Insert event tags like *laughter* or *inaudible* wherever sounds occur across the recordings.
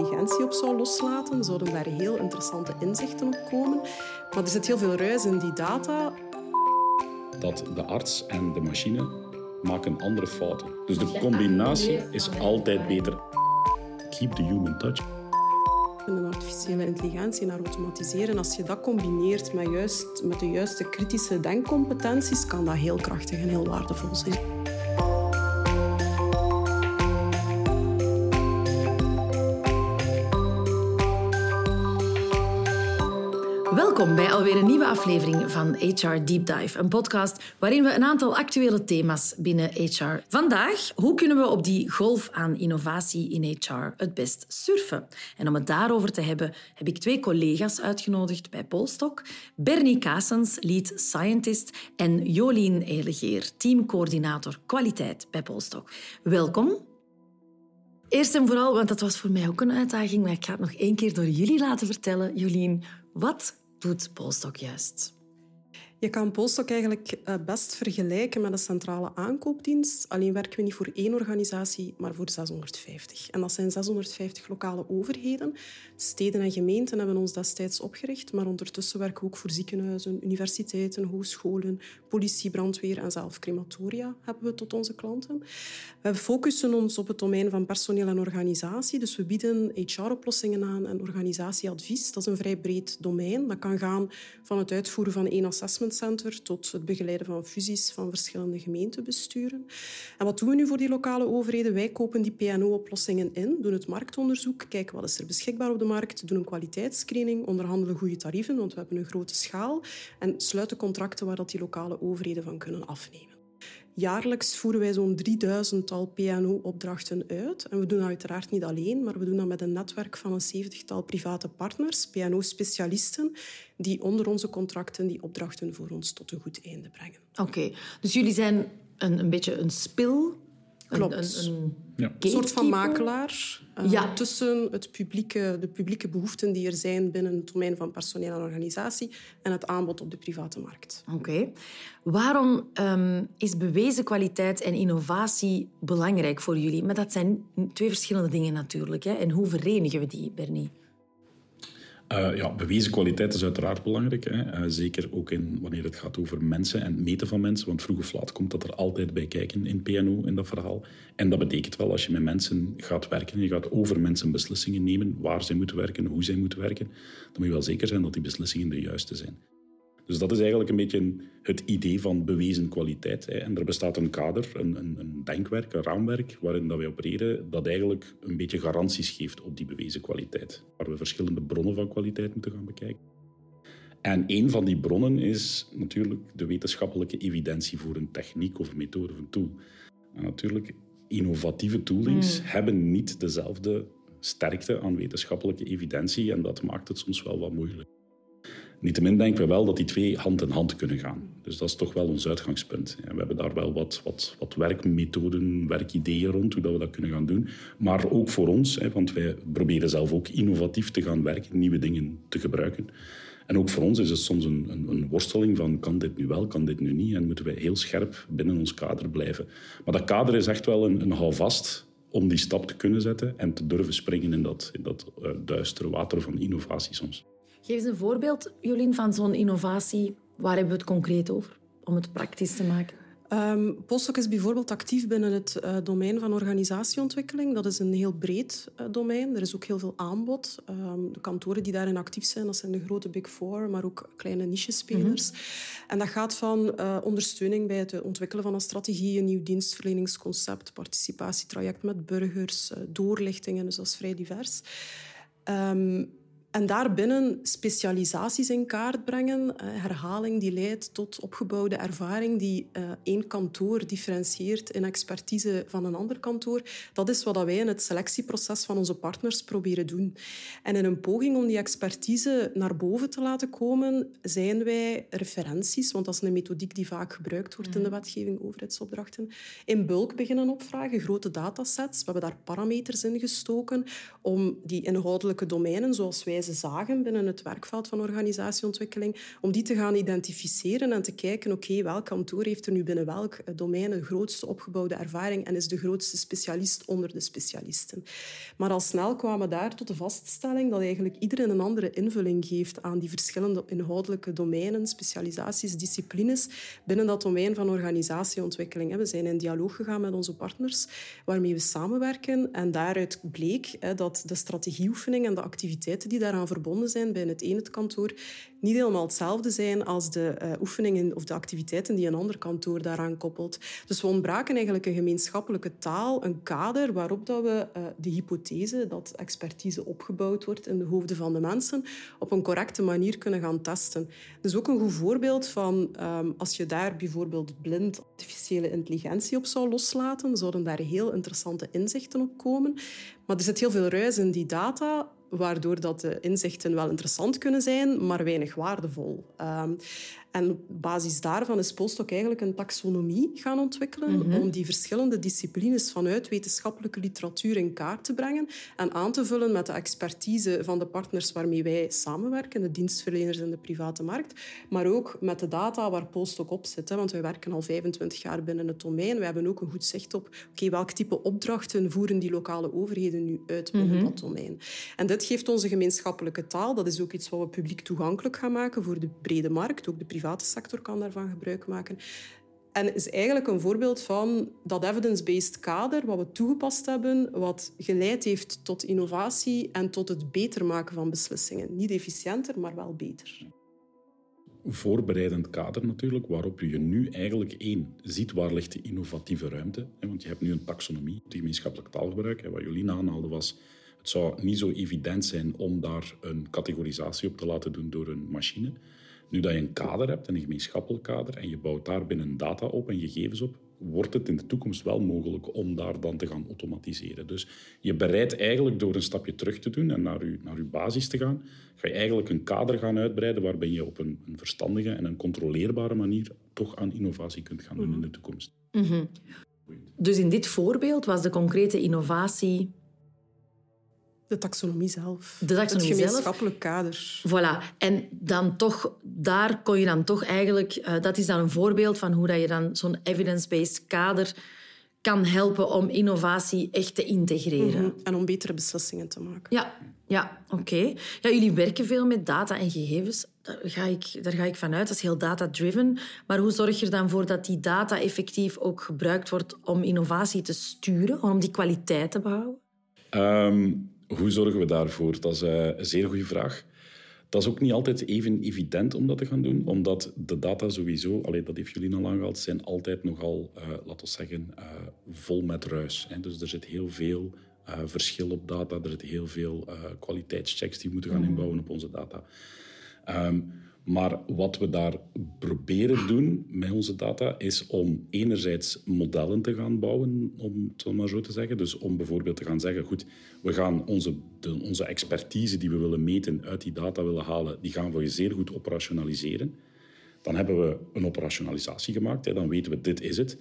intelligentie op zou loslaten, zouden daar heel interessante inzichten op komen. Maar er zit heel veel ruis in die data. Dat de arts en de machine maken andere fouten. Dus de combinatie is altijd beter. Keep the human touch. En artificiële intelligentie naar automatiseren, als je dat combineert met, juist, met de juiste kritische denkcompetenties, kan dat heel krachtig en heel waardevol zijn. Welkom bij alweer een nieuwe aflevering van HR Deep Dive, een podcast waarin we een aantal actuele thema's binnen HR. Vandaag, hoe kunnen we op die golf aan innovatie in HR het best surfen? En om het daarover te hebben, heb ik twee collega's uitgenodigd bij Polstok. Bernie Kaasens, lead scientist, en Jolien Elegeer, teamcoördinator kwaliteit bij Polstok. Welkom. Eerst en vooral, want dat was voor mij ook een uitdaging, maar ik ga het nog één keer door jullie laten vertellen. Jolien, wat doet Polstok juist? Je kan Polstok eigenlijk eh, best vergelijken met een centrale aankoopdienst. Alleen werken we niet voor één organisatie, maar voor 650. En dat zijn 650 lokale overheden. Steden en gemeenten hebben ons destijds opgericht, maar ondertussen werken we ook voor ziekenhuizen, universiteiten, hogescholen, politie, brandweer en zelf crematoria hebben we tot onze klanten. We focussen ons op het domein van personeel en organisatie. Dus we bieden HR-oplossingen aan en organisatieadvies. Dat is een vrij breed domein. Dat kan gaan van het uitvoeren van één assessment Center tot het begeleiden van fusies van verschillende gemeentebesturen. En wat doen we nu voor die lokale overheden? Wij kopen die PNO-oplossingen in, doen het marktonderzoek, kijken wat is er beschikbaar op de markt, doen een kwaliteitsscreening, onderhandelen goede tarieven, want we hebben een grote schaal, en sluiten contracten waar dat die lokale overheden van kunnen afnemen. Jaarlijks voeren wij zo'n 3000-tal PNO-opdrachten uit. En we doen dat uiteraard niet alleen, maar we doen dat met een netwerk van een zeventigtal private partners, PNO-specialisten, die onder onze contracten die opdrachten voor ons tot een goed einde brengen. Oké, dus jullie zijn een, een beetje een spil Klopt. Een, een, ja. soort van makelaar uh, tussen het publieke, de publieke behoeften die er zijn binnen het domein van personeel en organisatie en het aanbod op de private markt. Oké. Waarom um, is bewezen kwaliteit en innovatie belangrijk voor jullie? Maar dat zijn twee verschillende dingen natuurlijk. Hè? En hoe verenigen we die, Bernie? Uh, ja, bewezen kwaliteit is uiteraard belangrijk. Hè. Uh, zeker ook in, wanneer het gaat over mensen en het meten van mensen. Want vroeg of laat komt dat er altijd bij kijken in PNO, in dat verhaal. En dat betekent wel, als je met mensen gaat werken, je gaat over mensen beslissingen nemen, waar zij moeten werken, hoe zij moeten werken, dan moet je wel zeker zijn dat die beslissingen de juiste zijn. Dus dat is eigenlijk een beetje het idee van bewezen kwaliteit. En er bestaat een kader, een, een, een denkwerk, een raamwerk waarin dat wij opereren dat eigenlijk een beetje garanties geeft op die bewezen kwaliteit. Waar we verschillende bronnen van kwaliteit moeten gaan bekijken. En een van die bronnen is natuurlijk de wetenschappelijke evidentie voor een techniek of een methode of een tool. En natuurlijk, innovatieve toolings hmm. hebben niet dezelfde sterkte aan wetenschappelijke evidentie en dat maakt het soms wel wat moeilijk. Niettemin denken we wel dat die twee hand in hand kunnen gaan. Dus dat is toch wel ons uitgangspunt. we hebben daar wel wat, wat, wat werkmethoden, werkideeën rond, hoe dat we dat kunnen gaan doen. Maar ook voor ons, want wij proberen zelf ook innovatief te gaan werken, nieuwe dingen te gebruiken. En ook voor ons is het soms een, een, een, worsteling van kan dit nu wel, kan dit nu niet. En moeten wij heel scherp binnen ons kader blijven. Maar dat kader is echt wel een, een om die stap te kunnen zetten en te durven springen in dat, in dat uh, duistere water van innovatie soms. Geef eens een voorbeeld, Jolien, van zo'n innovatie. Waar hebben we het concreet over, om het praktisch te maken? Um, Postdoc is bijvoorbeeld actief binnen het uh, domein van organisatieontwikkeling. Dat is een heel breed uh, domein. Er is ook heel veel aanbod. Um, de kantoren die daarin actief zijn, dat zijn de grote Big Four, maar ook kleine niche-spelers. Mm -hmm. En dat gaat van uh, ondersteuning bij het ontwikkelen van een strategie, een nieuw dienstverleningsconcept, participatietraject met burgers, doorlichtingen, dus dat is vrij divers. Um, en daarbinnen specialisaties in kaart brengen, eh, herhaling die leidt tot opgebouwde ervaring die uh, één kantoor differentieert in expertise van een ander kantoor. Dat is wat wij in het selectieproces van onze partners proberen doen. En in een poging om die expertise naar boven te laten komen, zijn wij referenties, want dat is een methodiek die vaak gebruikt wordt in de mhm. wetgeving overheidsopdrachten, in bulk beginnen opvragen, grote datasets. We hebben daar parameters in gestoken om die inhoudelijke domeinen, zoals wij zagen binnen het werkveld van organisatieontwikkeling, om die te gaan identificeren en te kijken, oké, welk kantoor heeft er nu binnen welk domein de grootste opgebouwde ervaring en is de grootste specialist onder de specialisten. Maar al snel kwamen daar tot de vaststelling dat eigenlijk iedereen een andere invulling geeft aan die verschillende inhoudelijke domeinen, specialisaties, disciplines binnen dat domein van organisatieontwikkeling. We zijn in dialoog gegaan met onze partners waarmee we samenwerken en daaruit bleek dat de strategieoefening en de activiteiten die daaraan verbonden zijn bij het ene kantoor niet helemaal hetzelfde zijn als de uh, oefeningen of de activiteiten die een ander kantoor daaraan koppelt. Dus we ontbraken eigenlijk een gemeenschappelijke taal, een kader waarop dat we uh, de hypothese dat expertise opgebouwd wordt in de hoofden van de mensen op een correcte manier kunnen gaan testen. Dus ook een goed voorbeeld van um, als je daar bijvoorbeeld blind artificiële intelligentie op zou loslaten, zouden daar heel interessante inzichten op komen. Maar er zit heel veel ruis in die data waardoor dat de inzichten wel interessant kunnen zijn, maar weinig waardevol. Um, en op basis daarvan is Polstok eigenlijk een taxonomie gaan ontwikkelen mm -hmm. om die verschillende disciplines vanuit wetenschappelijke literatuur in kaart te brengen en aan te vullen met de expertise van de partners waarmee wij samenwerken, de dienstverleners in de private markt, maar ook met de data waar Polstok op zit. Hè, want wij werken al 25 jaar binnen het domein. We hebben ook een goed zicht op okay, welk type opdrachten voeren die lokale overheden nu uit binnen mm -hmm. dat domein. En dit geeft onze gemeenschappelijke taal. Dat is ook iets wat we publiek toegankelijk gaan maken voor de brede markt, ook de private sector kan daarvan gebruik maken. En is eigenlijk een voorbeeld van dat evidence-based kader wat we toegepast hebben, wat geleid heeft tot innovatie en tot het beter maken van beslissingen. Niet efficiënter, maar wel beter. Voorbereidend kader natuurlijk, waarop je nu eigenlijk één ziet waar ligt de innovatieve ruimte. Want je hebt nu een taxonomie, het gemeenschappelijk taalgebruik. Wat Jolien aanhaalde was, het zou niet zo evident zijn om daar een categorisatie op te laten doen door een machine. Nu dat je een kader hebt, een gemeenschappelijk kader, en je bouwt daar binnen data op en gegevens op, wordt het in de toekomst wel mogelijk om daar dan te gaan automatiseren. Dus je bereidt eigenlijk door een stapje terug te doen en naar je, naar je basis te gaan, ga je eigenlijk een kader gaan uitbreiden waarbij je op een, een verstandige en een controleerbare manier toch aan innovatie kunt gaan doen in de toekomst. Mm -hmm. Dus in dit voorbeeld was de concrete innovatie de taxonomie zelf. De taxonomie het gemeenschappelijk kader. Voilà. En dan toch, daar kon je dan toch eigenlijk... Uh, dat is dan een voorbeeld van hoe dat je dan zo'n evidence-based kader kan helpen om innovatie echt te integreren. Mm -hmm. En om betere beslissingen te maken. Ja, ja oké. Okay. Ja, jullie werken veel met data en gegevens. Daar ga, ik, daar ga ik vanuit. Dat is heel data-driven. Maar hoe zorg je er dan voor dat die data effectief ook gebruikt wordt om innovatie te sturen, om die kwaliteit te behouden? Um hoe zorgen we daarvoor? Dat is eh, een zeer goede vraag. Dat is ook niet altijd even evident om dat te gaan doen, omdat de data sowieso, allee, dat heeft jullie al aangehaald, zijn altijd nogal, uh, laten we zeggen, uh, vol met ruis. Hè. Dus er zit heel veel uh, verschil op data, er zitten heel veel kwaliteitschecks die we moeten gaan mhm. inbouwen op onze data. Um, maar wat we daar proberen doen met onze data is om enerzijds modellen te gaan bouwen, om het maar zo te zeggen. Dus om bijvoorbeeld te gaan zeggen, goed, we gaan onze, onze expertise die we willen meten uit die data willen halen, die gaan we zeer goed operationaliseren. Dan hebben we een operationalisatie gemaakt, hè, dan weten we dit is het.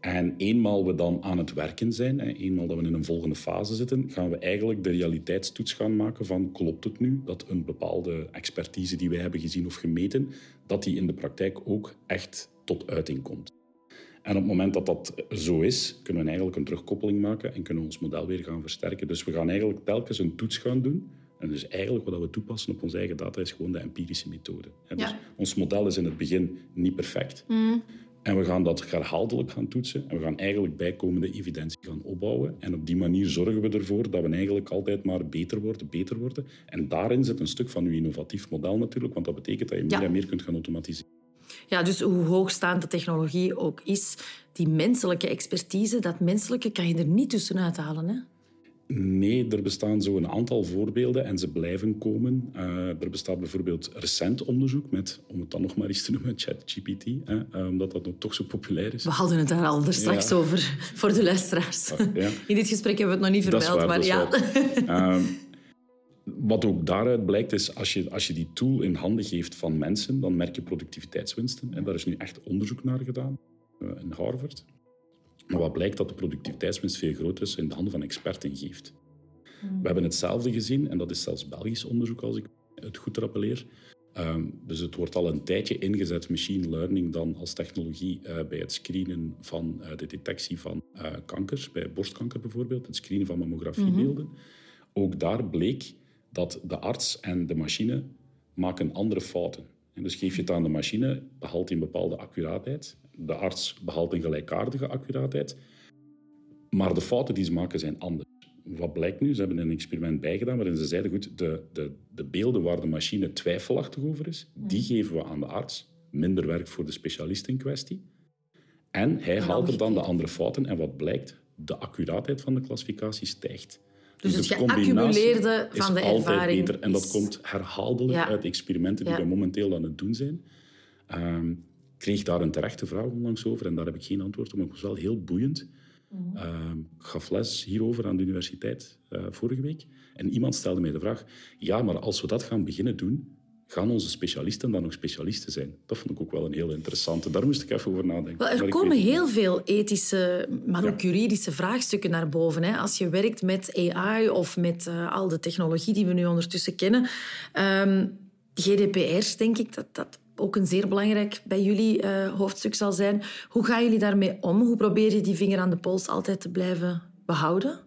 En eenmaal we dan aan het werken zijn, eenmaal dat we in een volgende fase zitten, gaan we eigenlijk de realiteitstoets gaan maken van klopt het nu dat een bepaalde expertise die wij hebben gezien of gemeten, dat die in de praktijk ook echt tot uiting komt. En op het moment dat dat zo is, kunnen we eigenlijk een terugkoppeling maken en kunnen we ons model weer gaan versterken. Dus we gaan eigenlijk telkens een toets gaan doen. En dus eigenlijk wat we toepassen op onze eigen data is gewoon de empirische methode. Dus ons model is in het begin niet perfect. Mm. En we gaan dat herhaaldelijk gaan toetsen. En we gaan eigenlijk bijkomende evidentie gaan opbouwen. En op die manier zorgen we ervoor dat we eigenlijk altijd maar beter worden, beter worden. En daarin zit een stuk van uw innovatief model natuurlijk, want dat betekent dat je meer en meer kunt gaan automatiseren. Ja, dus hoe hoogstaand de technologie ook is, die menselijke expertise, dat menselijke kan je er niet tussenuit halen. Hè? Nee, er bestaan zo een aantal voorbeelden en ze blijven komen. Uh, er bestaat bijvoorbeeld recent onderzoek met, om het dan nog maar eens te noemen, ChatGPT, hè, omdat dat nog toch zo populair is. We hadden het daar al straks ja. over *laughs* voor de luisteraars. Uh, ja. *laughs* In dit gesprek hebben we het nog niet vermeld, maar ja. Uh, *laughs* wat ook daaruit blijkt is, als je, als je die tool in handen geeft van mensen, dan merk je productiviteitswinsten. En daar is nu echt onderzoek naar gedaan eh, in Harvard. Maar wat blijkt dat de productiviteitswinst veel groter is in de handen van experten geeft. We hebben hetzelfde gezien, en dat is zelfs Belgisch onderzoek, als ik het goed rappeleer. Ehm, dus het wordt al een tijdje ingezet, machine learning, dan als technologie uh, bij het screenen van uh, de detectie van uh, kankers, bij borstkanker bijvoorbeeld, het screenen van mammografiebeelden. Mm Ook daar bleek dat de arts en de machine maken andere fouten. En dus geef je het aan de machine, behaalt hij een bepaalde accuraatheid. De arts behaalt een gelijkaardige accuraatheid. Maar de fouten die ze maken zijn anders. Wat blijkt nu? Ze hebben een experiment bijgedaan waarin ze zeiden, goed, de, de, de beelden waar de machine twijfelachtig over is, die geven we aan de arts. Minder werk voor de specialist in kwestie. En hij haalt er dan de andere fouten. En wat blijkt? De accuraatheid van de klassificatie stijgt. Dus, dus het geaccumuleerde van de ervaring beter. En dat komt herhaaldelijk uit experimenten die we momenteel aan het doen zijn. Um, kreeg daar een terechte vraag onlangs over en daar heb ik geen antwoord op, maar het was wel heel boeiend. Mm ik gaf les hierover aan de universiteit uh, vorige week. En iemand stelde mij de vraag, ja, maar als we dat gaan beginnen doen, gaan onze specialisten dan nog specialisten zijn? Dat vond ik ook wel een heel interessante. Daar moest ik even over nadenken. Wel, er komen heel veel ethische, maar ook juridische vraagstukken naar boven. Hè. Als je werkt met AI of met uh, al de technologie die we nu ondertussen kennen. Um, ehm, GDPR's, denk ik, dat, dat ook een zeer belangrijk bij jullie uh, hoofdstuk zal zijn. Hoe gaan jullie daarmee om? Hoe probeer je die vinger aan de pols altijd te blijven behouden?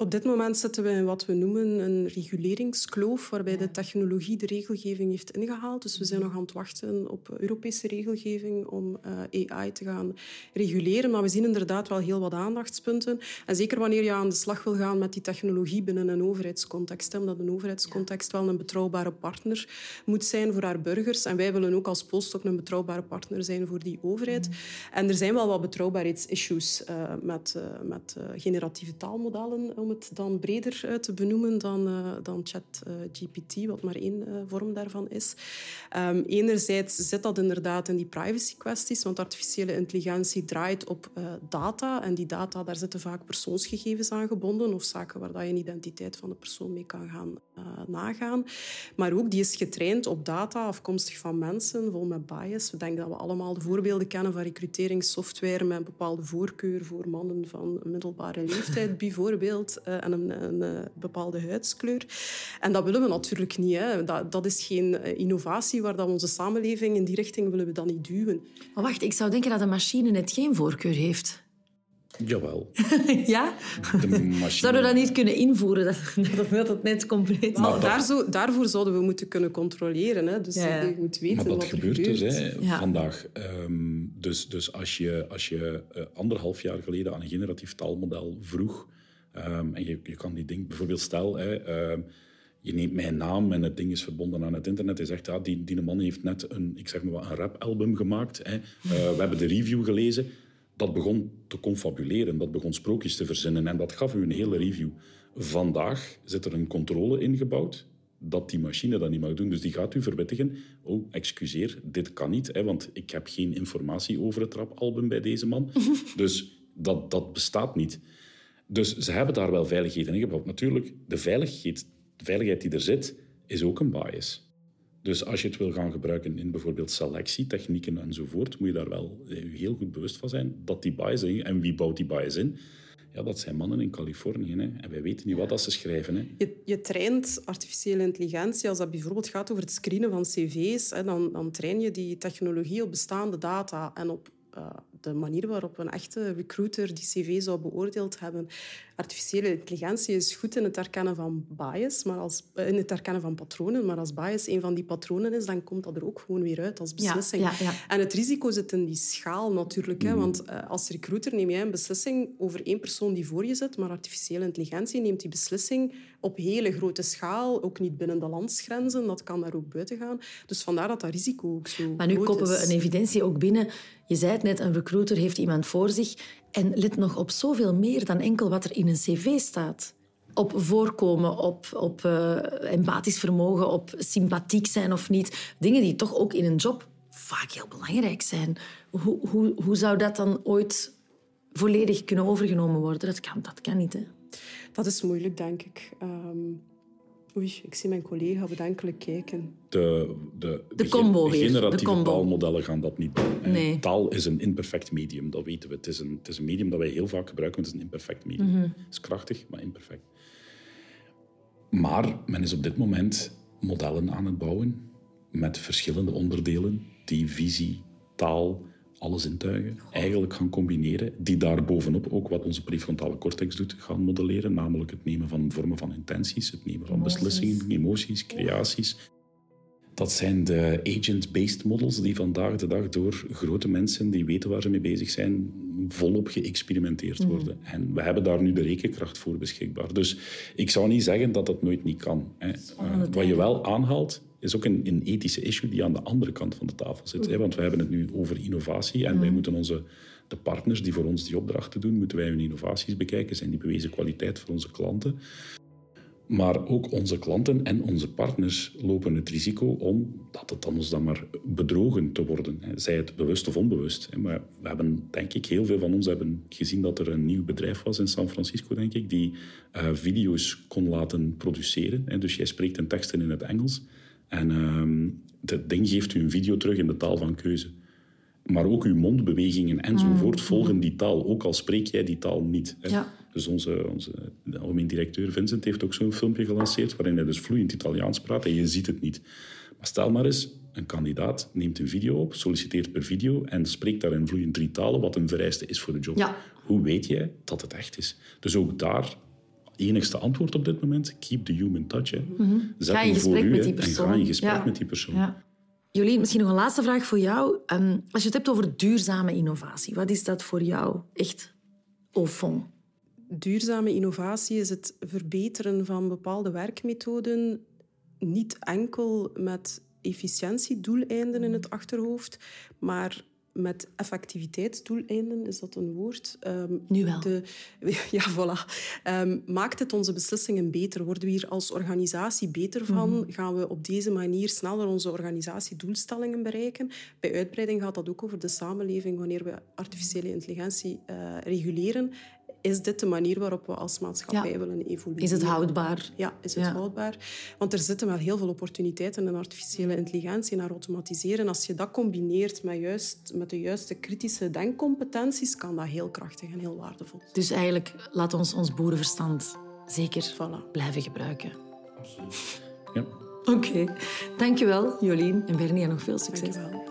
Op dit moment zitten we in wat we noemen een reguleringskloof, waarbij de technologie de regelgeving heeft ingehaald. Dus we zijn nog aan het wachten op Europese regelgeving om uh, eh, AI te gaan reguleren. Maar we zien inderdaad wel heel wat aandachtspunten. En zeker wanneer je aan de slag wil gaan met die technologie binnen een overheidscontext. Omdat een overheidscontext wel een betrouwbare partner moet zijn voor haar burgers. En wij willen ook als Postdoc een betrouwbare partner zijn voor die overheid. En er zijn wel wat betrouwbaarheidsissues uh, met, uh, met generatieve taalmodellen om het dan breder uit te benoemen dan, uh, dan ChatGPT, uh, wat maar één vorm daarvan is. Um, enerzijds zit dat inderdaad in die privacy-kwesties, want artificiële intelligentie draait op data. En die data, daar zitten vaak persoonsgegevens aan gebonden of zaken waar je een identiteit van de persoon mee kan gaan nagaan. Maar ook, die is getraind op data afkomstig van mensen, vol met bias. We denken dat we allemaal de voorbeelden kennen van recruteringssoftware met een bepaalde voorkeur voor mannen van middelbare leeftijd, *laughs* bijvoorbeeld. Eh, en een, een, eh, bepaalde huidskleur. En dat willen we natuurlijk niet. Hè. Dat, dat is geen eh, innovatie waar dat onze samenleving in die richting willen we dan niet duwen. Maar wacht, ik zou denken dat de machine net geen voorkeur heeft. Jawel. *laughs* ja? Machine... Zouden we dat niet kunnen invoeren, dat, dat, het net compleet... Maar daar zo, daarvoor zouden we moeten kunnen controleren. Hè. Dus je moet weten maar dat wat gebeurt, gebeurt. dus hè, vandaag. Um, dus dus als je, als je uh, anderhalf jaar geleden aan een generatief taalmodel vroeg Um, en je, je kan die ding, bijvoorbeeld stel, hè, uh, je neemt mijn naam en het ding is verbonden aan het internet. Je zegt, ja, die, die man heeft net een, ik zeg maar wat, een rap-album gemaakt. Hè. Uh, we hebben de review gelezen. Dat begon te confabuleren, dat begon sprookjes te verzinnen en dat gaf u een hele review. Vandaag zit er een controle ingebouwd dat die machine dat niet mag doen. Dus die gaat u verwittigen, oh, excuseer, dit kan niet, hè, want ik heb geen informatie over het rap-album bij deze man. *laughs* dus dat, dat bestaat niet. Dus ze hebben daar wel veiligheid in gebouwd. Natuurlijk, de veiligheid, de veiligheid die er zit, is ook een bias. Dus als je het wil gaan gebruiken in bijvoorbeeld selectietechnieken enzovoort, moet je daar wel eh, heel goed bewust van zijn dat die bias. En wie bouwt die bias in? Ja, dat zijn mannen in Californië. Hè. En wij weten niet wat dat ze schrijven. Hè. Je, je traint artificiële intelligentie, als dat bijvoorbeeld gaat over het screenen van cv's, hè, dan, dan train je die technologie op bestaande data en op uh, de manier waarop een echte recruiter die cv zou beoordeeld hebben. Artificiële intelligentie is goed in het herkennen van bias, maar als, in het herkennen van patronen. Maar als bias een van die patronen is, dan komt dat er ook gewoon weer uit als beslissing. Ja, ja, En het risico zit in die schaal natuurlijk. Hè, mm. want uh, als recruiter neem jij een beslissing over één persoon die voor je zit, maar artificiële intelligentie neemt die beslissing op hele grote schaal, ook niet binnen de landsgrenzen. Dat kan daar ook buiten gaan. Dus vandaar dat dat risico ook zo Maar nu koppen we een evidentie ook binnen. Je zei het net, een recruiter heeft iemand voor zich en let nog op zoveel meer dan enkel wat er in een cv staat. Op voorkomen, op, op uh, empathisch vermogen, op sympathiek zijn of niet. Dingen die toch ook in een job vaak heel belangrijk zijn. Hoe, hoe, hoe zou dat dan ooit volledig kunnen overgenomen worden? Dat kan, dat kan niet, hè? Dat is moeilijk, denk ik. Um, oei, ik zie mijn collega bedenkelijk kijken. De, de, de, de combo de generatieve de taalmodellen gaan dat niet doen. Nee. Taal is een imperfect medium, dat weten we. Het is een, het is een medium dat wij heel vaak gebruiken, maar het is een imperfect medium. Mhm. Het is krachtig, maar imperfect. Maar men is op dit moment modellen aan het bouwen met verschillende onderdelen die visie, taal, alle zintuigen eigenlijk gaan combineren, die daarbovenop ook wat onze prefrontale cortex doet, gaan modelleren, namelijk het nemen van vormen van intenties, het nemen van beslissingen, emoties, creaties. Dat zijn de agent-based models die vandaag de dag door grote mensen die weten waar ze mee bezig zijn, volop geëxperimenteerd Mhm. worden. En we hebben daar nu de rekenkracht voor beschikbaar. Dus ik zou niet zeggen dat dat nooit niet kan. Hè. Eh, wat je wel aanhaalt, is ook een, een ethische issue die aan de andere kant van de tafel zit. Hè. Want we hebben het nu over innovatie en wij moeten onze, de partners die voor ons die opdrachten doen, moeten wij hun innovaties bekijken. Zijn die bewezen kwaliteit voor onze klanten? Maar ook onze klanten en onze partners lopen het risico om dat het anders dan maar bedrogen te worden. Zij het bewust of onbewust. Maar we hebben, denk ik, heel veel van ons hebben gezien dat er een nieuw bedrijf was in San Francisco, denk ik, die eh, video's kon laten produceren. Dus jij spreekt een tekst in het Engels en ehm het ding geeft u een video terug in de taal van keuze. Maar ook uw mondbewegingen enzovoort volgen die taal, ook al spreek jij die taal niet. Ja. Dus onze, onze algemeen directeur Vincent heeft ook zo'n filmpje gelanceerd waarin hij dus vloeiend Italiaans praat en je ziet het niet. Maar stel maar eens, een kandidaat neemt een video op, solliciteert per video en spreekt daar in vloeiend drie talen, wat een vereiste is voor de job. Ja. Hoe weet jij dat het echt is? Dus ook daar, enigste antwoord op dit moment, keep the human touch. Hè. Zet Ga in hem voor gesprek u, met die En persoon. ga in gesprek Ja. met die persoon. Ja. Jolien, misschien nog een laatste vraag voor jou. Ehm, als je het hebt over duurzame innovatie, wat is dat voor jou echt au fond? Duurzame innovatie is het verbeteren van bepaalde werkmethoden, niet enkel met efficiëntiedoeleinden in het achterhoofd, maar met effectiviteitsdoeleinden, is dat een woord? Ehm, Nu wel. De, *laughs* ja, voilà. Ehm, maakt het onze beslissingen beter? Worden we hier als organisatie beter van? Mhm. Gaan we op deze manier sneller onze organisatiedoelstellingen bereiken? Bij uitbreiding gaat dat ook over de samenleving. Wanneer we artificiële intelligentie eh, reguleren, is dit de manier waarop we als maatschappij Ja. willen evolueren? Is het houdbaar? Ja, is het Ja. houdbaar? Want er zitten wel heel veel opportuniteiten in artificiële intelligentie, naar automatiseren. Als je dat combineert met, juist, met de juiste kritische denkcompetenties, kan dat heel krachtig en heel waardevol zijn. Dus eigenlijk, laat ons ons boerenverstand zeker Voilà. blijven gebruiken. *laughs* Ja. Oké. Dankjewel, Jolien en Bernie, en nog veel succes. Dankjewel.